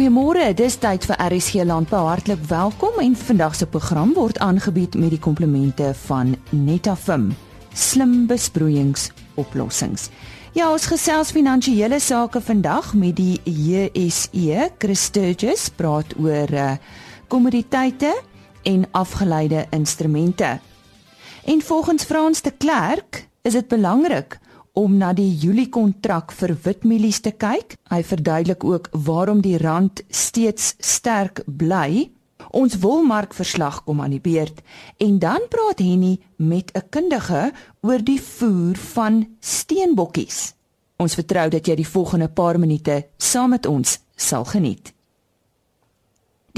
Goeiemôre, dis tyd vir RSG Landbou. Hartlik welkom en vandag se program word aangebied met die komplemente van Netafim. Slim besproeiingsoplossings. Ja, ons gesels finansiële sake vandag met die JSE. Chris Sturgis praat oor uh, kommoditeite en afgeleide instrumente. En volgens Frans de Klerk is dit belangrik om na die Julie kontrak vir witmielies te kyk. Hy verduidelik ook waarom die rand steeds sterk bly. Ons wolmarkverslag kom aan die beurt en dan praat Henny met 'n kundige oor die voer van steenbokkies. Ons vertrou dat jy die volgende paar minute saam met ons sal geniet.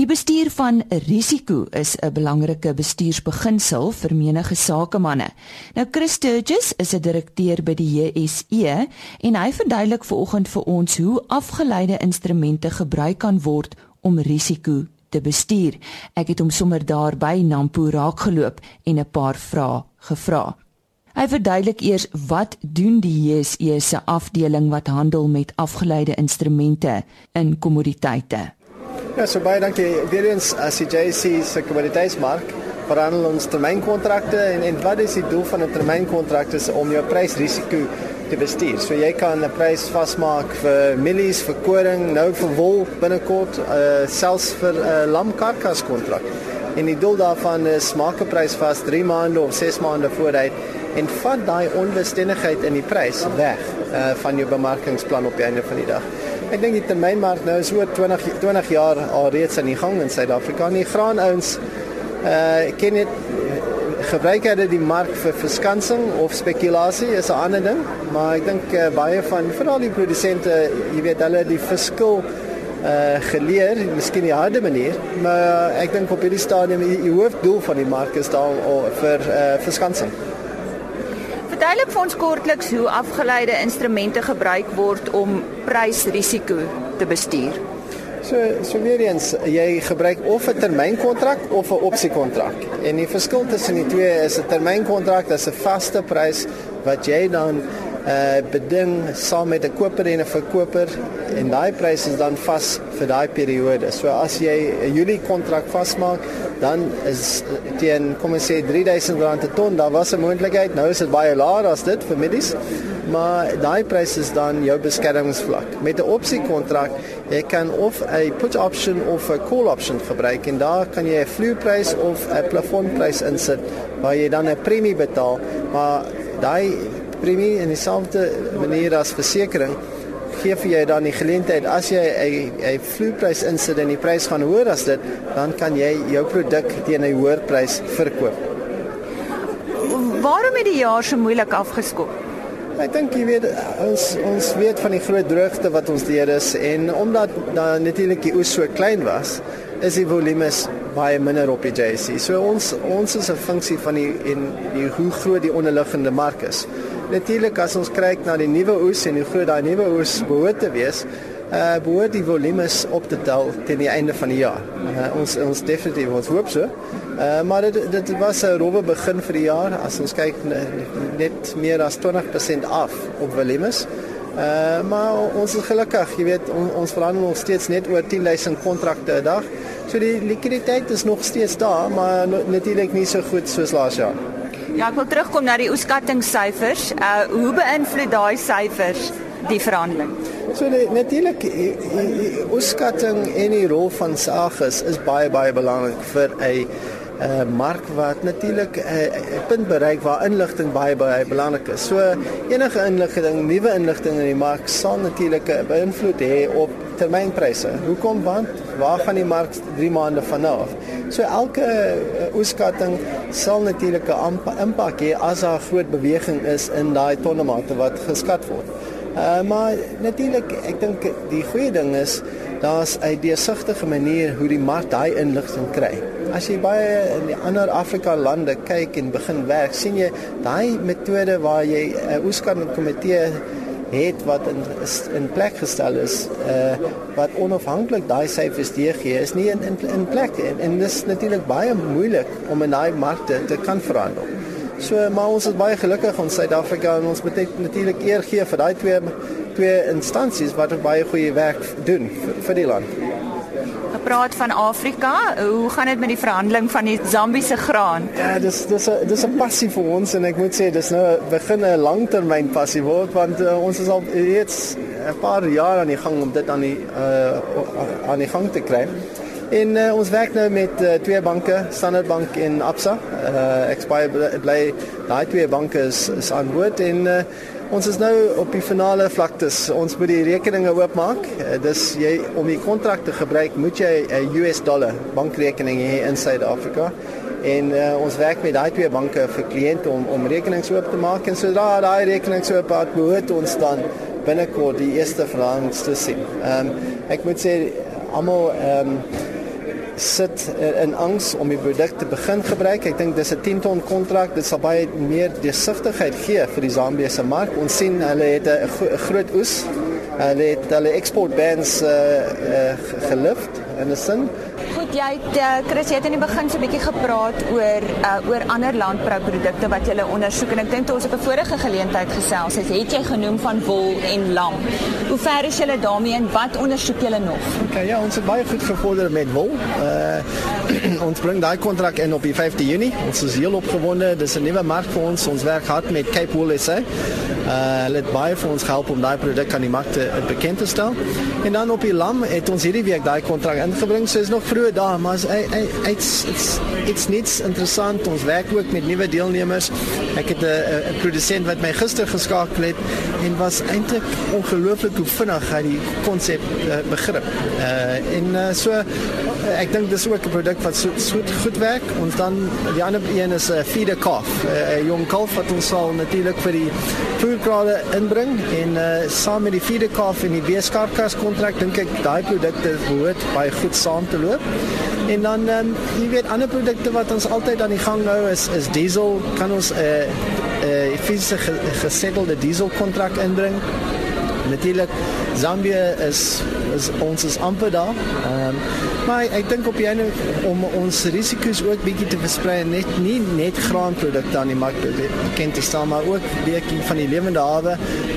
Die bestuur van risiko is 'n belangrike bestuursbeginsel vir menige sakemanne. Nou Chris Sturgis is 'n direkteur by die JSE en hy verduidelik vanoggend vir ons hoe afgeleide instrumente gebruik kan word om risiko te bestuur. Ek het hom sommer daar by Nampo raakgeloop en 'n paar vrae gevra. Hy verduidelik eers wat doen die JSE se afdeling wat handel met afgeleide instrumente in kommoditeite. Ja, so baie dankie. Weer eens as die JC se kommoditeitsmark verhandel ons termynkontrakte en en wat is die doel van 'n termynkontrak is om jou prysrisiko te bestuur. So jy kan 'n prys vasmaak vir mielies, vir koring, nou vir wol binnekort, uh selfs vir 'n uh, lamkarkas kontrak. En die doel daarvan is maak 'n prys vas 3 maande of 6 maande vooruit en vat daai onbestendigheid in die prys weg uh van jou bemarkingsplan op die einde van die dag. Ek dink die termynmark nou is oor 20 20 jaar al reeds aan die gang in Suid-Afrika. Die graanouens uh ken dit gebruik hulle die mark vir verskansing of spekulasie is 'n ander ding, maar ek dink uh, baie van veral die produsente, jy weet hulle die verskil uh geleer, miskien die harde manier, maar ek dink op hierdie stadium die, die hoofdoel van die mark is daar vir uh verskansing. Verduidelik vir ons kortliks hoe afgeleide instrumente gebruik word om prysrisiko te bestuur. So so weer eens, jy gebruik of 'n termynkontrak of 'n opsiekontrak. En die verskil tussen die twee is 'n termynkontrak, dis 'n vaste prys wat jy dan uh beding saam met 'n koper en 'n verkoper en daai pryse is dan vas vir daai periode. So as jy 'n Julie kontrak vasmaak, dan is teen kom ons sê R3000 per ton, daar was 'n moontlikheid. Nou is dit baie laer as dit vir middels. Maar daai pryse is dan jou beskermingsvlak. Met 'n opsiekontrak, jy kan of 'n put option of 'n call option gebruik en daar kan jy 'n vloerprys of 'n plafonprys insit waar jy dan 'n premie betaal, maar daai premie in dieselfde manier as versekerings gee vir jou dan die geleentheid as jy 'n 'n vloeiprys insit en die prys gaan hoër as dit, dan kan jy jou produk teen 'n hoër prys verkoop. Waarom het die jaar so moeilik afgeskop? Ek dink jy weet ons ons weet van die groot droogte wat ons deur is en omdat dan natuurlik die oes so klein was, is die volumes baie minder op die JSE. So ons ons is 'n funksie van die en die hoe groot die onderliggende mark is. Natuurlik as ons kyk na die nuwe oes en hoe groot daai nuwe oes behoort te wees, uh behoort die volumes op te tel teen die einde van die jaar. Uh, ons ons definitief ons hoop so. Uh maar dit dit was 'n rowwe begin vir die jaar as ons kyk net meer as 20% af op volumes. Uh maar ons is gelukkig, jy weet on, ons verhandel nog steeds net oor 10000 kontrakte 'n dag. So die likwiditeit is nog steeds daar, maar natuurlik nie so goed soos laas jaar. Ja, ek wil terugkom na die oeskattingssyfers. Uh hoe beïnvloed daai syfers die verhandeling? So natuurlik oeskatting en die rol van SAGIS is baie baie belangrik vir 'n uh, mark wat natuurlik 'n uh, punt bereik waar inligting baie baie belangrik is. So enige inligting, nuwe inligting in die mark sal natuurlik 'n beïnvloed hê op termynpryse. Hoekom want waar gaan die mark 3 maande van nou af? So elke uh, oeskatting sal natuurlik 'n impak hê as daar groot beweging is in daai tonnemate wat geskat word. Uh, maar natuurlik, ek dink die goeie ding is daar's 'n deursigtige manier hoe die mark daai inligting kry. As jy baie in die ander Afrika lande kyk en begin werk, sien jy daai metode waar jy 'n uh, oeskatting komitee het wat in in plek gestel is uh wat onafhanklik daai syfers gee is nie in in, in plek en, en dis natuurlik baie moeilik om in daai markte te kan verhandel. So maar ons is baie gelukkig in Suid-Afrika en ons moet natuurlik eer gee vir daai twee twee instansies wat baie goeie werk doen vir, vir die land. Gepraat van Afrika. Hoe gaan dit met die verhandeling van die Zambiese graan? Ja, dis dis 'n dis 'n passie vir ons en ek moet sê dis nou begin 'n langtermyn passie word want uh, ons is al reeds 'n paar jaar aan die gang om dit aan die uh, aan die gang te kry. En uh, ons werk nou met uh, twee banke, Standard Bank en Absa. Uh, ek bly daai twee banke is, is aan boord en uh, Ons is nou op die finale vlaktes. Ons moet die rekeninge oopmaak. Eh, dis jy om die kontrak te gebruik, moet jy 'n US dollar bankrekening hê in Suid-Afrika. En uh, ons werk met daai twee banke vir kliënte om om rekenings oop te maak en sodra daai rekenings oop is, behoort ons dan binnekort die eerste verhandelings te sien. Ehm um, ek moet sê almal ehm um, sit in angs om die produk te begin gebruik. Ek dink dis 'n 10 ton kontrak. Dit sal baie meer deursigtigheid gee vir die Zambiese mark. Ons sien hulle het 'n groot oes. Hulle het hulle export bans uh, uh, gelift in 'n sin jy het uh, Chris jy het in die begin so 'n bietjie gepraat oor uh, oor ander landbouprodukte wat jy ondersoek en ek dink toe ons op 'n vorige geleentheid gesels het, het jy genoem van wol en lam. Hoe ver is julle daarmee en wat ondersoek julle nog? Okay, ja, ons het baie goed gevorder met wol. Uh ons bring daai kontrak in op die 5de Junie. Ons is heel opgewonde. Dis 'n nuwe mark vir ons. Ons werk hard met Cape Wool SA. Uh hulle het baie vir ons gehelp om daai produk aan die mark te bekend te stel. En dan op die lam het ons hierdie week daai kontrak ingebring. So is nog vroeg Ja, maar it's it's it's niks interessant. Ons werk ook met nuwe deelnemers. Ek het 'n 'n produsent wat my gister geskakel het en was eintlik ongelooflik hoe vinnig hy die konsep uh, begrip. Uh en uh, so uh, ek dink dis ook 'n produk wat so, so goed werk. Ons dan die ander een is 'n uh, feeder calf. 'n uh, Jong kalf wat ons sal natuurlik vir die voerkrale inbring en uh saam met die feeder calf en die beeskarkas kontrak dink ek daai produkte behoort baie goed saam te loop. En dan ehm um, jy weet ander produkte wat ons altyd aan die gang hou is is diesel kan ons 'n uh, 'n uh, fisiese gesettelde diesel kontrak inbring. Natuurlik Zambië is is ons is amper daar. Ehm um, maar ek dink op die einde om ons risiko's ook bietjie te versprei net nie net graanprodukte aan die mark bekend te stel maar ook bietjie van die lewende hawe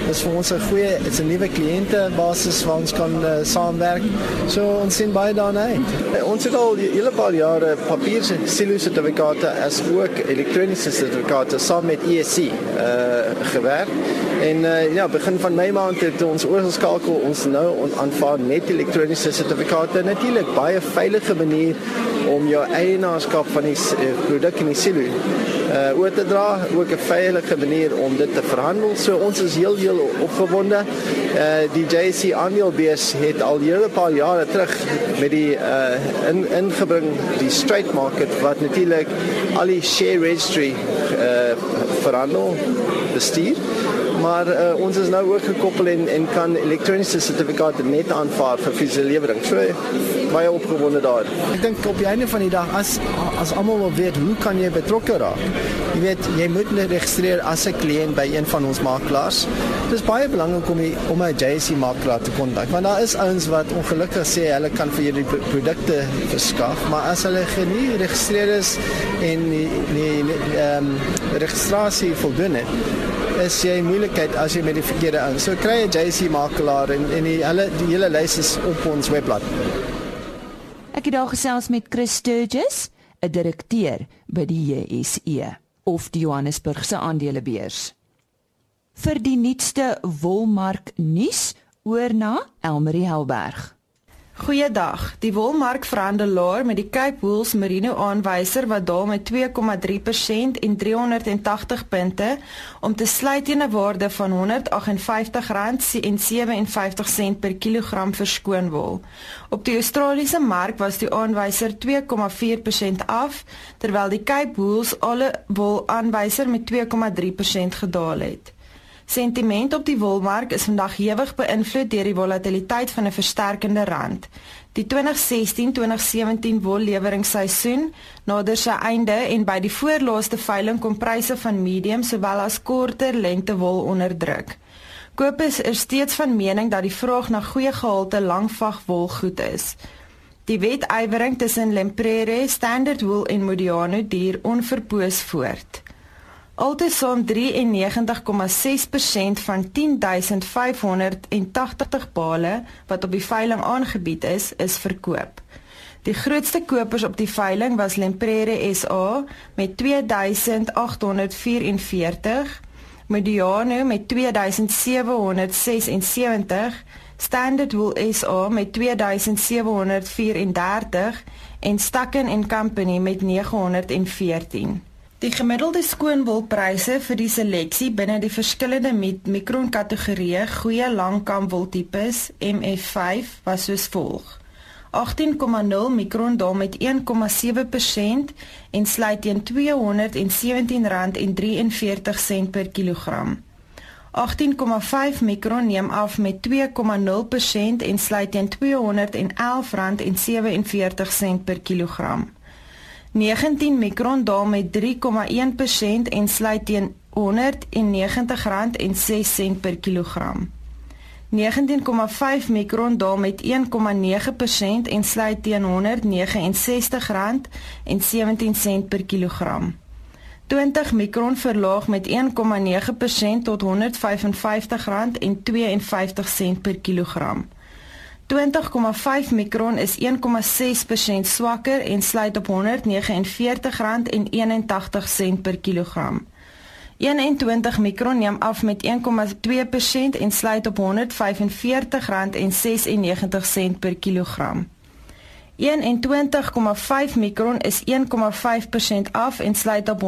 is vir ons 'n goeie dit's 'n nuwe kliënte basis waar ons kan uh, saamwerk. So ons sien baie daarna uit. Ons het al hele paar jare papier silo sertifikate as ook elektroniese sertifikate saam met ESC uh eh, gewerk. En uh, ja, begin van Mei maand het ons oorgeskakel ons nou aanvaar net elektroniese sertifikate. Natuurlik baie veilige manier om jou eienaarskap van die uh, produk in die silo uh oor te dra, ook 'n veilige manier om dit te verhandel. So ons is heel heel opgewonde. Uh die JC aandelebeurs het al hele paar jare terug met die uh in ingebring die straight market wat natuurlik al die share registry uh verhandel bestuur maar uh, ons is nou ook gekoppel en en kan elektroniese sertifikate net aanvaar vir fisiese lewering. So baie opgewonde daar. Ek dink op die einde van die dag as as almal wil weet hoe kan jy betrokke raak? Jy weet, jy moet net registreer as 'n kliënt by een van ons makelaars. Dit is baie belangrik om die, om 'n JSC makelaar te kontak want daar is ouens wat ongelukkig sê hulle kan vir julle produkte verskaf, maar as hulle nie geregistreer is en die ehm um, registrasie voldoen het, is jy moeilikheid as jy met die verkeerde ou. So kry 'n JC makelaar en en die hele die hele lys is op ons webblad. Ek het daar gesels met Chris Sturgis, 'n direkteur by die JSE of die Johannesburgse aandelebeurs. Vir die nuutste wolmark nuus oor na Elmarie Helberg. Goeiedag. Die wolmarkverhandelaar met die Cape Wools Merino aanwyser wat daal met 2,3% en 380 punte om te sluit teen 'n waarde van R158.57 per kilogram verskoon wol. Op die Australiese mark was die aanwyser 2,4% af, terwyl die Cape Wools alle wol aanwyser met 2,3% gedaal het. Sentiment op die wolmark is vandag hewig beïnvloed deur die volatiliteit van 'n versterkende rand. Die 2016-2017 wolleweringsseisoen nader sy einde en by die voorlaaste veiling kom pryse van medium sowel as korter lengte wol onder druk. Kopers is steeds van mening dat die vraag na goeie gehalte langvag wol goed is. Die wetywering tussen Lemprere, Standard Wool en Modiano duur onverpoos voort. Altesaam 93,6% van 10580 bale wat op die veiling aangebied is, is verkoop. Die grootste kopers op die veiling was Lemprere SA met 2844, Mediano met 2776, Standard Wool SA met 2734 en Stacken & Company met 914. Die gemiddelde skoonwolpryse vir die seleksie binne die verskillende mikron kategorieë goeie langkamwol tipes MF5 was soos volg: 18,0 mikron daal met 1,7% en sluit teen R217,43 per kilogram. 18,5 mikron neem af met 2,0% en sluit teen R211,47 per kilogram. 19 mikron daal met 3,1% en sluit teen R190,06 per kilogram. 19,5 mikron daal met 1,9% en sluit teen R169,17 per kilogram. 20 mikron verlaag met 1,9% tot R155,52 per kilogram. 20,5 mikron is 1,6% swakker en sluit op R149,81 per kilogram. 21 mikron neem af met 1,2% en sluit op R145,96 per kilogram. 21,5 mikron is 1,5% af en sluit op R140,34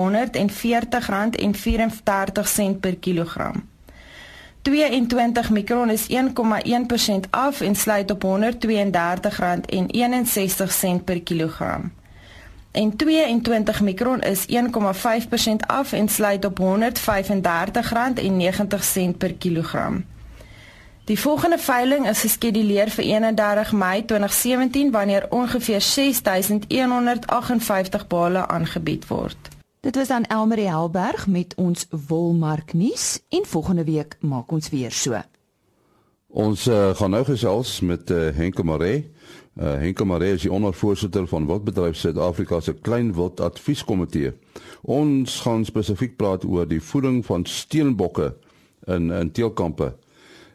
per kilogram. 22 mikron is 1,1% af en sluit op R132,61 per kilogram. En 22 mikron is 1,5% af en sluit op R135,90 per kilogram. Die volgende veiling is geskeduleer vir 31 Mei 2017 wanneer ongeveer 6158 bale aangebied word. Dit was dan Elmarie Helberg met ons wolmark nuus en volgende week maak ons weer so. Ons uh, gaan nou gesels met uh, Henk Maree. Uh, Henk Maree is die ondervoorsitter van Wildbedryf Suid-Afrika se Klein Wild Advieskomitee. Ons gaan spesifiek praat oor die voeding van steenbokke in in teelkampe.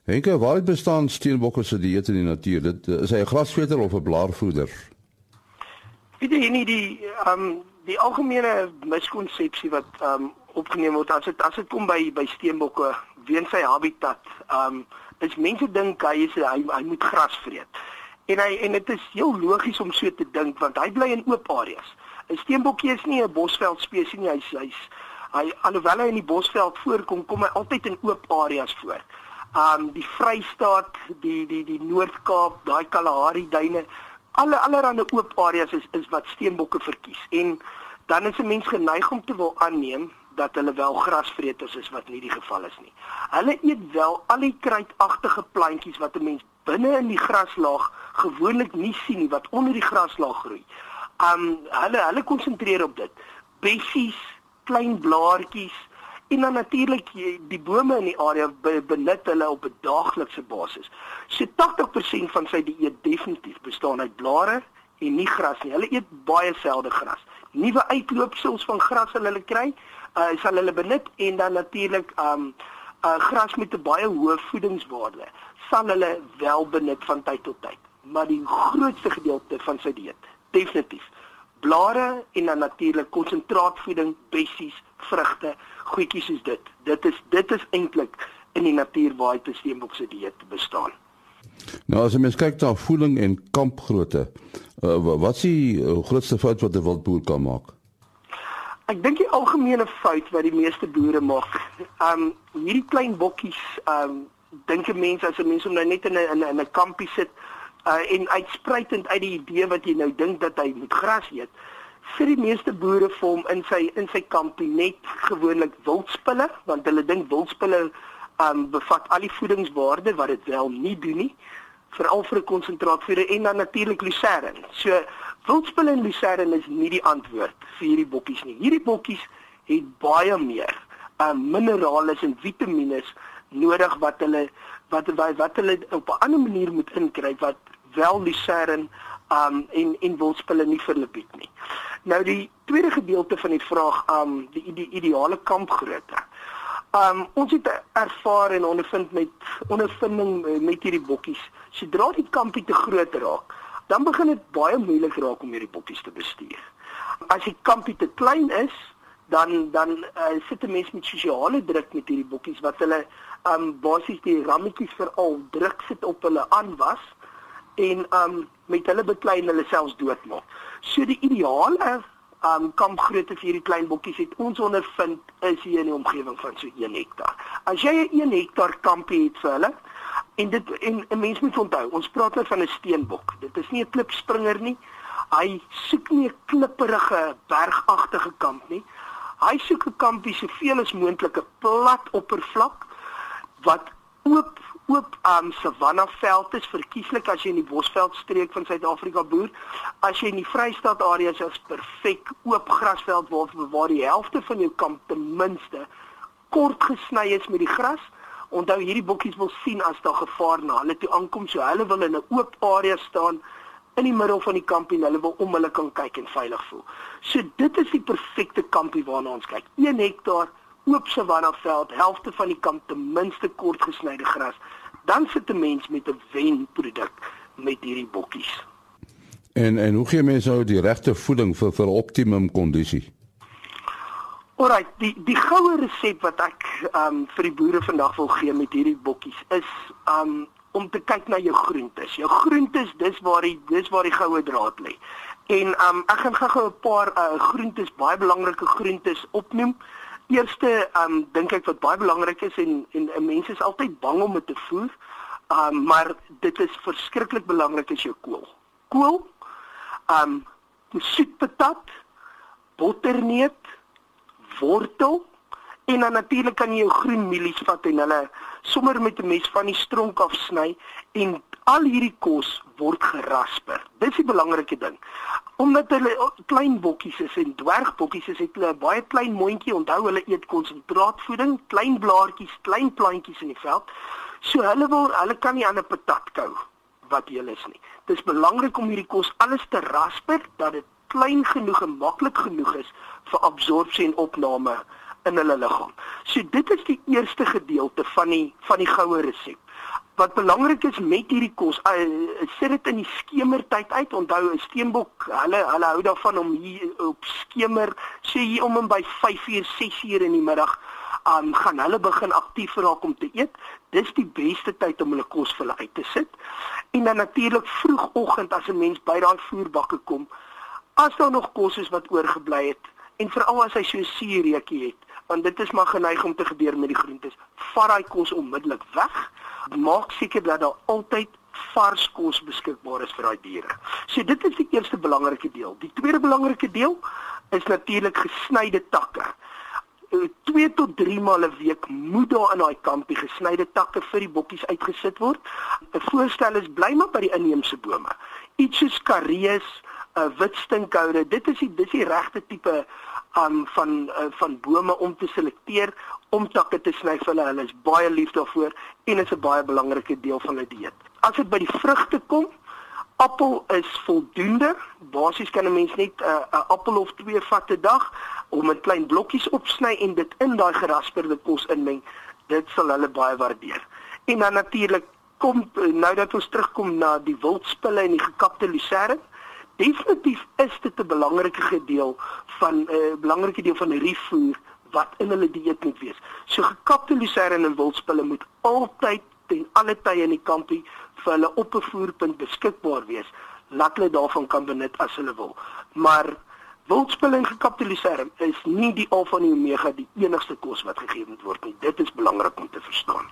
Henk, waar bestaan steenbokke se dieet in die natuur? Dit is hy 'n grasveter of 'n blaarvoeder? Weet jy nie die ehm um die algemene miskonsepsie wat ehm um, opgeneem word as dit as dit kom by by steenbokke weens sy habitat, ehm um, is mense dink hy is hy, hy moet gras vreet. En hy en dit is heel logies om so te dink want hy bly in oop areas. 'n Steenbokkie is nie 'n bosveld spesies nie, hy's hy's hy alhoewel hy in die bosveld voorkom, kom hy altyd in oop areas voor. Um die Vrystaat, die die die Noord-Kaap, daai Kalahari duine, alle allerhande oop areas is is wat steenbokke verkies en dan is 'n mens geneig om te wil aanneem dat hulle wel grasvreters is wat nie die geval is nie. Hulle eet wel al die kruitagtige plantjies wat 'n mens binne in die graslaag gewoonlik nie sien nie wat onder die graslaag groei. Um hulle hulle konsentreer op dit. Bessies, klein blaartjies, en dan natuurlik die bome in die area benut hulle op 'n daaglikse basis. So 80% van sy dieet definitief bestaan uit blare en nie gras nie. Hulle eet baie selde gras. Nuwe uitloopsels van gras sal hulle kry, uh, sal hulle benut en dan natuurlik um uh, gras met 'n baie hoë voedingswaarde sal hulle wel benut van tyd tot tyd. Maar die grootste gedeelte van sy dieet definitief blare en dan natuurlik konsentraatvoeding, bessies, vrugte, goedjies soos dit. Dit is dit is eintlik in die natuur waar dit steenbok se dieet bestaan. Nou as jy mens kyk na voeding en kampgrootte, uh, wat is die uh, grootste fout wat 'n wildboer kan maak? Ek dink die algemene fout wat die meeste boere maak, um hierdie klein bokkies, um dink mense as 'n mens om nou net in 'n in 'n kampie sit, uh, en uitspruitend uit die idee wat jy nou dink dat hy moet gras eet vir die meeste boere vir hom in sy in sy kampie net gewoonlik wildspille want hulle dink wildspille um, bevat al die voedingswaarde wat dit wel nie doen nie veral vir 'n konsentraatvoeder en dan natuurlik lucerne. So wildspille en lucerne is nie die antwoord vir hierdie bokkies nie. Hierdie bokkies het baie meer um, minerale en vitamiene nodig wat hulle wat wat, wat hulle op 'n ander manier moet inkry wat wel lucerne um en en wilspille nie vir hulle bied nie. Nou die tweede gedeelte van die vraag um die die ideale kampgrootte. Um ons het ervaar en ondervind met ondervinding met hierdie bokkies. Sodra die kampie te groot raak, dan begin dit baie moeilik raak om hierdie bokkies te bestuur. As die kampie te klein is, dan dan uh, sit 'n mens met sosiale druk met hierdie bokkies wat hulle um basies die rammetjies veral druk sit op hulle aanwas en um met hulle beklei en hulle selfs doodmaak. So die ideale um kampgrootte vir hierdie klein bokkies het ons ondervind is hier in die omgewing van so 1 hektaar. As jy 'n 1 hektaar kampie het vir hulle en dit en 'n mens moet onthou, ons praat nou van 'n steenbok. Dit is nie 'n klipspringer nie. Hy soek nie 'n klipperige bergagtige kamp nie. Hy soek 'n kampie soveel as moontlik 'n plat oppervlak wat oop oop um savanna veld is verkieslik as jy in die bosveld streek van Suid-Afrika boer. As jy in die Vrystaat areas is perfek oop grasveld waar waar die helfte van jou kamp ten minste kort gesny is met die gras. Onthou hierdie bokkies wil sien as daar gevaar na hulle toe aankom, so hulle wil in 'n oop area staan in die middel van die kampie en hulle wil om hulle kan kyk en veilig voel. So dit is die perfekte kampie waarna ons kyk. 1 hektaar oop savanna veld, helfte van die kamp ten minste kort gesnyde gras, dan sit 'n mens met 'n wenproduk met hierdie bokkies. En en hoe gee mense nou die regte voeding vir vir optimum kondisie? Alraai, die die goue resep wat ek um vir die boere vandag wil gee met hierdie bokkies is um om te kyk na jou groentes. Jou groentes, dis waar die dis waar die goue draad lê. En um ek gaan gou-gou 'n paar uh, groentes, baie belangrike groentes opnoem eerste um dink ek wat baie belangrik is en en, en mense is altyd bang om dit te voer. Um maar dit is verskriklik belangrik as jou kool. Kool, um soetpatat, botterneut, wortel en dan natuurlik kan jy jou groen mielies vat en hulle sommer met 'n mes van die stronk af sny en al hierdie kos word gerasper. Dis die belangrike ding. Omdat hulle klein bokkies is en dwergbokkies is, het hulle 'n baie klein mondjie. Onthou hulle eet konsentraatvoeding, klein blaartjies, klein plantjies in die veld. So hulle wil hulle kan nie aan 'n patat kou wat jy is nie. Dis belangrik om hierdie kos alles te rasper dat dit klein genoeg en maklik genoeg is vir absorpsie en opname in hulle liggaam. So dit is die eerste gedeelte van die van die goue resep wat belangrik is met hierdie kos, uh, sit dit in die skemertyd uit. Onthou 'n steenbok, hulle hulle hou daarvan om hier op skemer, sê hier om en by 5uur, 6uur in die middag, um, gaan hulle begin aktief raak om te eet. Dis die beste tyd om hulle kos vir hulle uit te sit. En dan natuurlik vroegoggend as 'n mens by daai voerbakke kom, as daar nog kos is wat oorgebly het en veral as hy so suureetjie het, want dit is maar geneig om te gebeur met die groentes, vat daai kos onmiddellik weg maak seker dat daar altyd vars kos beskikbaar is vir daai diere. So dit is die eerste belangrike deel. Die tweede belangrike deel is natuurlik gesnyde takke. 2 eh, tot 3 maal 'n week moet daar in daai kampie gesnyde takke vir die bokkies uitgesit word. 'n Voorstel is bly maar by die inheemse bome. Iets soos karees, uh, wit stinkhoude, dit is die dis die regte tipe um, van uh, van bome om te selekteer om takke te sny vir hulle. Hulle is baie lief daarvoor en is 'n baie belangrike deel van hulle dieet. As dit by die vrugte kom, appel is voldoende. Basies kan 'n mens net 'n uh, appel of twee vat 'n dag om in klein blokkies opsny en dit in daai gerasperde kos inmeng. Dit sal hulle baie waardeer. En dan natuurlik kom nou dat ons terugkom na die wildspille en die gekapte lucerne definitief is dit 'n belangrike gedeel van 'n uh, belangrike deel van die riefvoer wat in hulle dieet moet wees. So gekapte lucerne en wildspille moet altyd ten alle tye in die kampie vir hulle op 'n voerpunt beskikbaar wees. Laat hulle daarvan kan benut as hulle wil. Maar wildspille en gekapte lucerne is nie die alfa en omega die enigste kos wat gegee word nie. Dit is belangrik om te verstaan.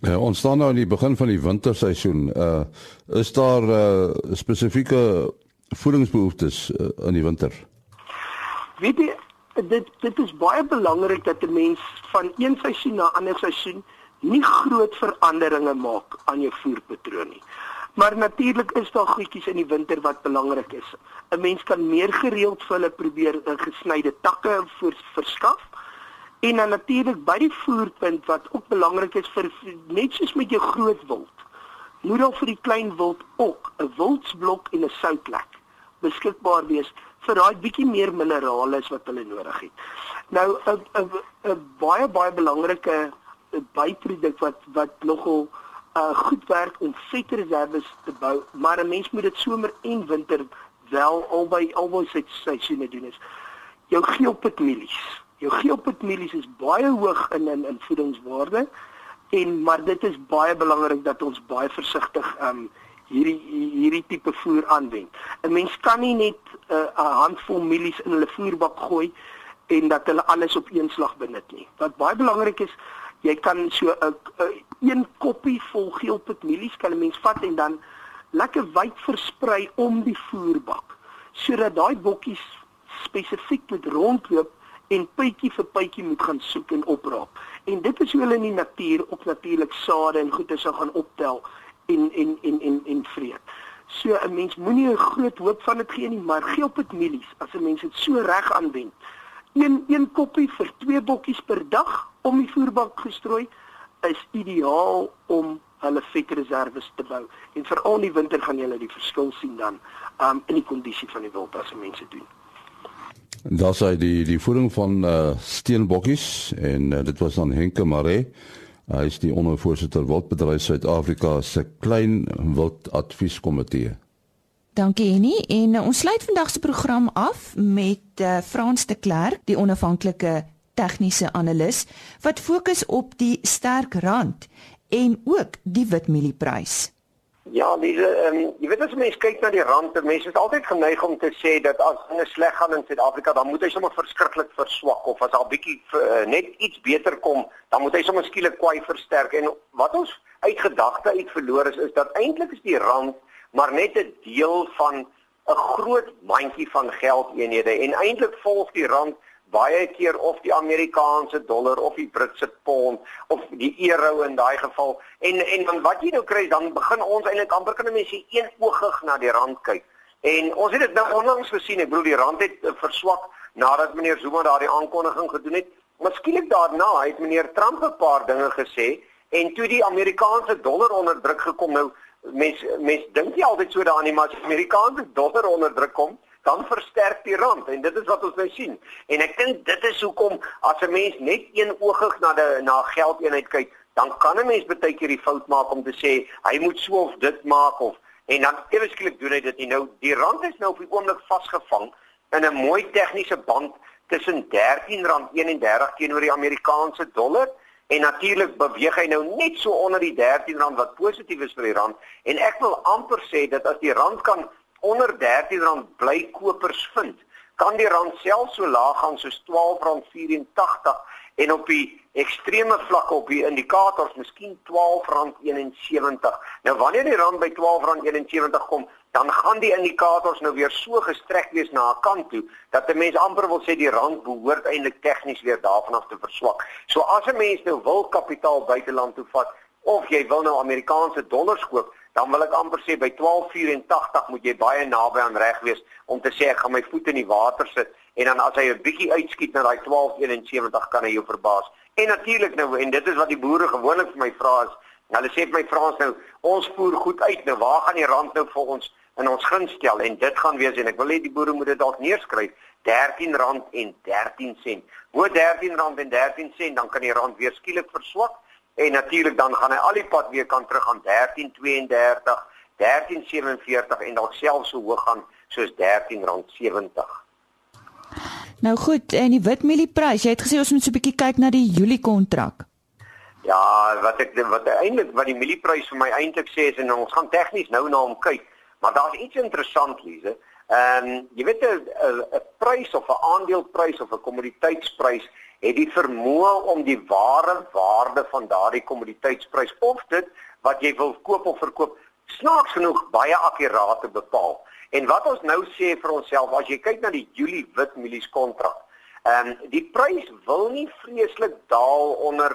Ja, ons staan nou aan die begin van die winterseisoen. Uh is daar uh spesifieke voedingsbehoeftes uh, in die winter? Weet jy, dit dit is baie belangrik dat 'n mens van een seisoen na 'n ander seisoen nie groot veranderinge maak aan jou voerpatroon nie. Maar natuurlik is daar goedjies in die winter wat belangrik is. 'n Mens kan meer gereeld vir hulle probeer uh, gesnyde takke voor verskaf. En dan natuurlik by die voerpunt wat ook belangrik is vir net soos met jou groot wild. Moet dan vir die klein wild ook 'n wildsblok en 'n soutlek beskikbaar wees vir daai bietjie meer minerale wat hulle nodig het. Nou 'n 'n 'n baie baie belangrike byproduk wat wat nogal uh goed werk om vetreserwes te bou, maar 'n mens moet dit somer en winter wel albei albei se seisoene doen is. Jou geelpitmielies. Jou geelpitmielies is baie hoog in in in voedingswaarde en maar dit is baie belangrik dat ons baie versigtig um hierdie hierdie tipe voer aanwend. 'n Mens kan nie net 'n uh, handvol mielies in hulle voerbak gooi en dat hulle alles op een slag benut nie. Wat baie belangrik is, jy kan so 'n een koppie vol geelpitmielies kan 'n mens vat en dan lekker wyd versprei om die voerbak sodat daai bokkies spesifiek moet rondloop en pytjie vir pytjie moet gaan soek en opraap. En dit is hoe hulle in die natuur op natuurlik sade en goeie sou gaan optel en en en en en vreet. So 'n mens moenie 'n groot hoop van dit gee nie, maar gee op dit mielies as 'n mens dit so reg aanwend. Een een koppie vir twee bokkies per dag om die voerbak gestrooi is ideaal om hulle vetreserwes te bou. En veral in die winter gaan jy die verskil sien dan um in die kondisie van die wild as mense doen. Daar sê die die voeding van uh, steenbokkies en uh, dit was dan Henke Maree Hy is die ondervoorsitter Wildbedryf Suid-Afrika se klein wild advieskomitee. Dankie Henny en uh, ons sluit vandag se program af met uh, Frans de Klerk, die onafhanklike tegniese analis wat fokus op die sterk rand en ook die witmielie-prys. Ja, dis ehm um, jy weet as mense kyk na die rand, mense is altyd geneig om te sê dat as dinge sleg gaan in Suid-Afrika, dan moet hy sommer verskriklik verswak of as 'n bietjie uh, net iets beter kom, dan moet hy sommer skielik kwai versterk. En wat ons uit gedagte uit verloor is is dat eintlik is die rand maar net 'n deel van 'n groot mandjie van geldeenhede en eintlik volg die rand baie keer of die Amerikaanse dollar of die Britse pond of die euro in daai geval. En en dan wat jy nou kry dan begin ons eintlik amper kan mense een oogig na die rand kyk. En ons het dit nou onlangs gesien. Ek bedoel die rand het uh, verswak nadat meneer Zuma daardie aankondiging gedoen het. Miskien daarna het meneer Trump 'n paar dinge gesê en toe die Amerikaanse dollar onder druk gekom. Nou mens mens dink nie altyd so daaraan nie maar as die Amerikaanse dollar onder druk kom dan versterk die rand en dit is wat ons nou sien. En ek dink dit is hoekom as 'n mens net een oogig na die na geldeenheid kyk, dan kan 'n mens baie keer die fout maak om te sê hy moet so of dit maak of en dan ewe skielik doen hy dit nie. Nou die rand is nou op die oomblik vasgevang in 'n mooi tegniese band tussen R13.31 teenoor die Amerikaanse dollar. En natuurlik beweeg hy nou net so onder die R13 wat positief is vir die rand en ek wil amper sê dat as die rand kan onder R13 bly kopers vind, kan die rand self so laag gaan soos R12.84 en op die ekstreme vlak op die indikators miskien R12.71. Nou wanneer die rand by R12.71 kom, dan gaan die indikators nou weer so gestrek wees na 'n kant toe dat 'n mens amper wil sê die rand behoort eintlik tegnies weer daarvan af te verswak. So as 'n mens nou wil kapitaal buiteland toe vat of jy wil nou Amerikaanse dollars koop, dan wil ek amper sê by 12:84 moet jy baie naby aan reg wees om te sê ek gaan my voet in die water sit en dan as hy 'n bietjie uitskiet na daai 12:71 kan hy jou verbaas. En natuurlik nou en dit is wat die boere gewoonlik vir my vra is, hulle sê vir my Frans nou, ons voer goed uit, nou waar gaan die rand nou vir ons in ons gun stel en dit gaan wees en ek wil hê die boere moet dit dalk neerskryf. R13 en 13 sent. Hoe R13 en 13 sent, dan kan die rand weer skielik verswak en natuurlik dan gaan hy al die pad weer kan terug aan 1332, 1347 en dalk selfs so hoog gaan soos R13.70. Nou goed, en die witmielie-prys, jy het gesê ons moet so 'n bietjie kyk na die Julie kontrak. Ja, wat ek wat eintlik wat die mielieprys vir my eintlik sê is en ons gaan tegnies nou na hom kyk, maar daar's iets interessant hierse. Ehm um, jy weet 'n 'n prys of 'n aandeleprys of 'n kommoditeitsprys het die vermoë om die ware waarde van daardie kommoditeitsprys of dit wat jy wil koop of verkoop snaaks genoeg baie akkuraat te bepaal. En wat ons nou sê vir onsself as jy kyk na die Julie wit mielies kontrak. Ehm um, die prys wil nie vreeslik daal onder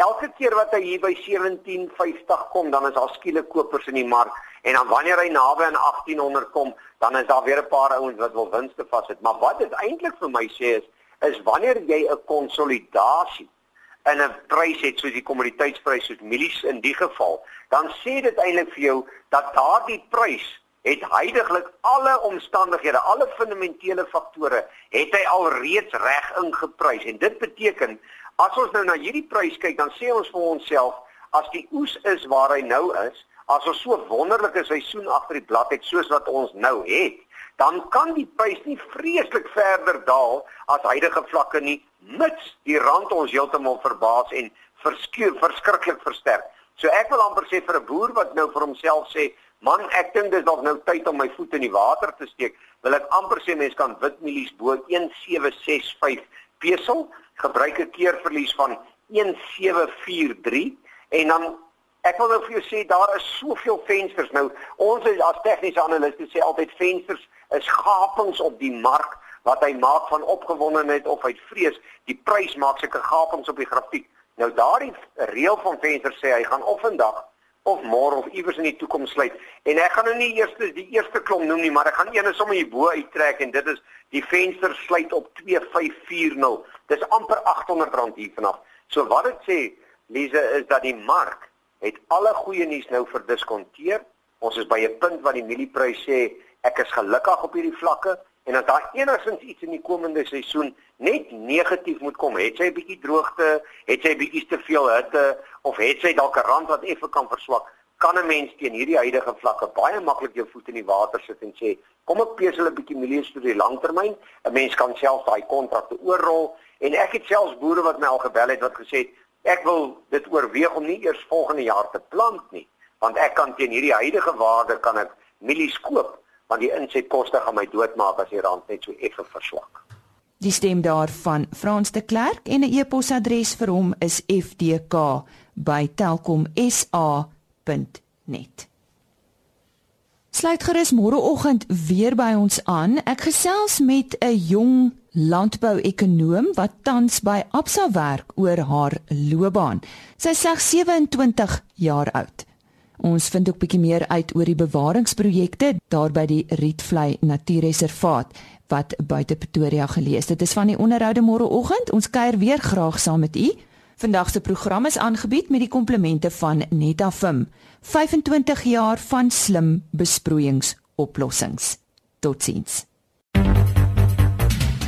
elke keer wat hy hier by 1750 kom dan is daar skielik kopers in die mark en dan wanneer hy naby aan 1800 kom dan is daar weer 'n paar ouens wat wil winste vassit. Maar wat dit eintlik vir my sê is is wanneer jy 'n konsolidasie in 'n prys het soos die kommoditeitsprys soos mielies in die geval, dan sê dit eintlik vir jou dat daardie prys het heidaglik alle omstandighede, alle fundamentele faktore het hy al reeds reg ingeprys. En dit beteken as ons nou na hierdie prys kyk, dan sê ons vir onsself as die oes is waar hy nou is, as ons so 'n wonderlike seisoen agter die blad het soos wat ons nou het, dan kan die prys nie vreeslik verder daal as huidige vlakke nie, mits die rand ons heeltemal verbaas en verskriklik versterk. So ek wil amper sê vir 'n boer wat nou vir homself sê, "Man, ek dink dis dalk nou tyd om my voet in die water te steek." Wil ek amper sê mense kan witmielies bo 1765 pesel gebruik 'n keerverlies van 1743 en dan ek wil nou vir jou sê daar is soveel vensters nou. Ons as tegniese analiste sê altyd vensters is gapings op die mark wat hy maak van opgewondenheid of uit vrees. Die prys maak seker gapings op die grafiek. Nou daardie reël van vensters sê hy gaan of vandag of môre of iewers in die toekoms sluit. En ek gaan nou nie eers die eerste klomp noem nie, maar ek gaan eene sommer hierbo uittrek en dit is die venster sluit op 2540. Dis amper R800 hier vanaf. So wat dit sê, Lize, is dat die mark het alle goeie nuus nou verdiskonteer. Ons is by 'n punt waar die mielieprys sê ek is gelukkig op hierdie vlakke en as daar enigsins iets in die komende seisoen net negatief moet kom, het sy 'n bietjie droogte, het sy 'n bietjie te veel hitte of het sy dalk 'n rand wat effe kan verswak, kan 'n mens teen hierdie huidige vlakke baie maklik jou voet in die water sit en sê, kom ek pesel 'n bietjie milies vir die langtermyn. 'n Mens kan self daai kontrakte oorrol en ek het selfs boere wat my al gebel het wat gesê het, ek wil dit oorweeg om nie eers volgende jaar te plant nie, want ek kan teen hierdie huidige waarde kan ek milies koop want die insetkoste gaan my doodmaak as die rand net so effe verswak. Die stem daarvan Frans de Klerk en 'n e-posadres vir hom is fdk@telkomsa.net. Sluit gerus môreoggend weer by ons aan. Ek gesels met 'n jong landbouekonoom wat tans by Absa werk oor haar loopbaan. Sy slegs 27 jaar oud. Ons vind ook bietjie meer uit oor die bewaringsprojekte daar by die Rietvlei Natuurreservaat wat buite Pretoria gelees. Dit is van die onderhoude môreoggend. Ons kuier weer graag saam met u. Vandag se program is aangebied met die komplimente van Netafim. 25 jaar van slim besproeiingsoplossings. Totsiens.